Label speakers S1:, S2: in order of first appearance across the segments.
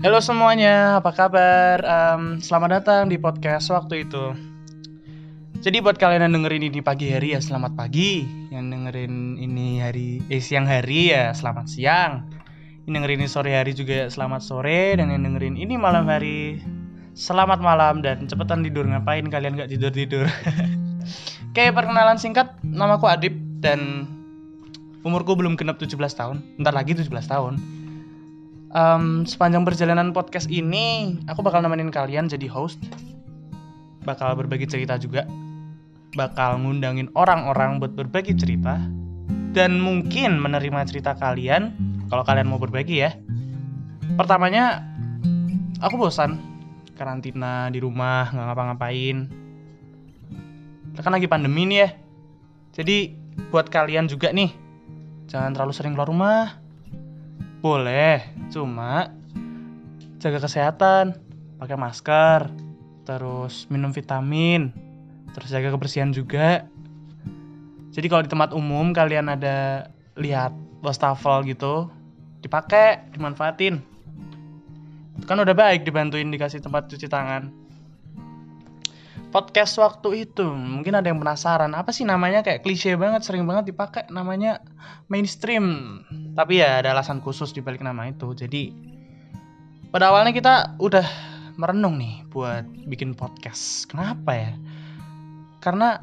S1: Halo semuanya, apa kabar? Um, selamat datang di podcast waktu itu. Jadi buat kalian yang dengerin ini pagi hari ya selamat pagi. Yang dengerin ini hari eh siang hari ya selamat siang. Yang dengerin ini sore hari juga ya selamat sore dan yang dengerin ini malam hari selamat malam dan cepetan tidur ngapain kalian gak tidur tidur. Kayak perkenalan singkat, namaku Adip dan umurku belum genap 17 tahun. Ntar lagi 17 tahun um, sepanjang perjalanan podcast ini aku bakal nemenin kalian jadi host. Bakal berbagi cerita juga. Bakal ngundangin orang-orang buat berbagi cerita. Dan mungkin menerima cerita kalian kalau kalian mau berbagi ya. Pertamanya aku bosan. Karantina di rumah nggak ngapa-ngapain. Kan lagi pandemi nih ya. Jadi buat kalian juga nih jangan terlalu sering keluar rumah boleh, cuma jaga kesehatan, pakai masker, terus minum vitamin, terus jaga kebersihan juga. Jadi kalau di tempat umum kalian ada lihat wastafel gitu, dipakai, dimanfaatin. Itu kan udah baik dibantuin dikasih tempat cuci tangan podcast waktu itu mungkin ada yang penasaran apa sih namanya kayak klise banget sering banget dipakai namanya mainstream tapi ya ada alasan khusus di balik nama itu. Jadi pada awalnya kita udah merenung nih buat bikin podcast. Kenapa ya? Karena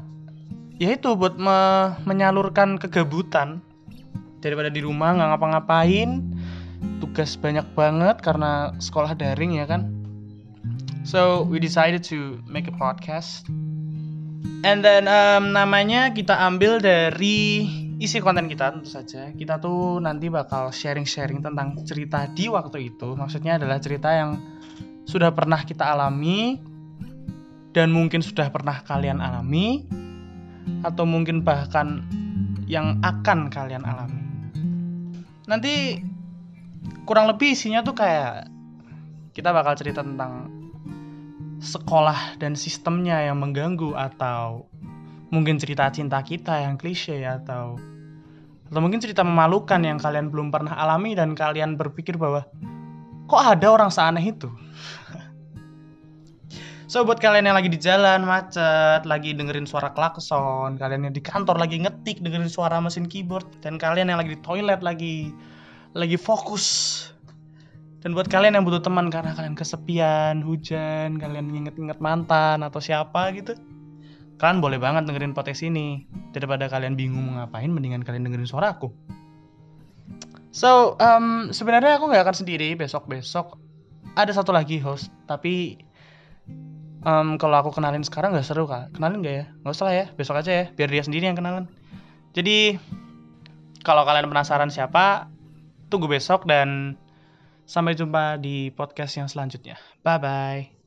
S1: ya itu buat me menyalurkan kegabutan daripada di rumah nggak ngapa-ngapain tugas banyak banget karena sekolah daring ya kan? So we decided to make a podcast. And then um, namanya kita ambil dari isi konten kita tentu saja. Kita tuh nanti bakal sharing-sharing tentang cerita di waktu itu. Maksudnya adalah cerita yang sudah pernah kita alami dan mungkin sudah pernah kalian alami atau mungkin bahkan yang akan kalian alami. Nanti kurang lebih isinya tuh kayak kita bakal cerita tentang sekolah dan sistemnya yang mengganggu atau mungkin cerita cinta kita yang klise atau atau mungkin cerita memalukan yang kalian belum pernah alami dan kalian berpikir bahwa kok ada orang seaneh itu. so buat kalian yang lagi di jalan macet, lagi dengerin suara klakson, kalian yang di kantor lagi ngetik dengerin suara mesin keyboard dan kalian yang lagi di toilet lagi lagi fokus dan buat kalian yang butuh teman karena kalian kesepian, hujan, kalian inget-inget mantan atau siapa gitu, kalian boleh banget dengerin podcast ini. Daripada kalian bingung mau ngapain, mendingan kalian dengerin suara aku. So, um, sebenarnya aku nggak akan sendiri besok-besok. Ada satu lagi host, tapi um, kalau aku kenalin sekarang nggak seru kak. Kenalin nggak ya? Nggak usah lah ya, besok aja ya, biar dia sendiri yang kenalan. Jadi, kalau kalian penasaran siapa, tunggu besok dan Sampai jumpa di podcast yang selanjutnya. Bye bye.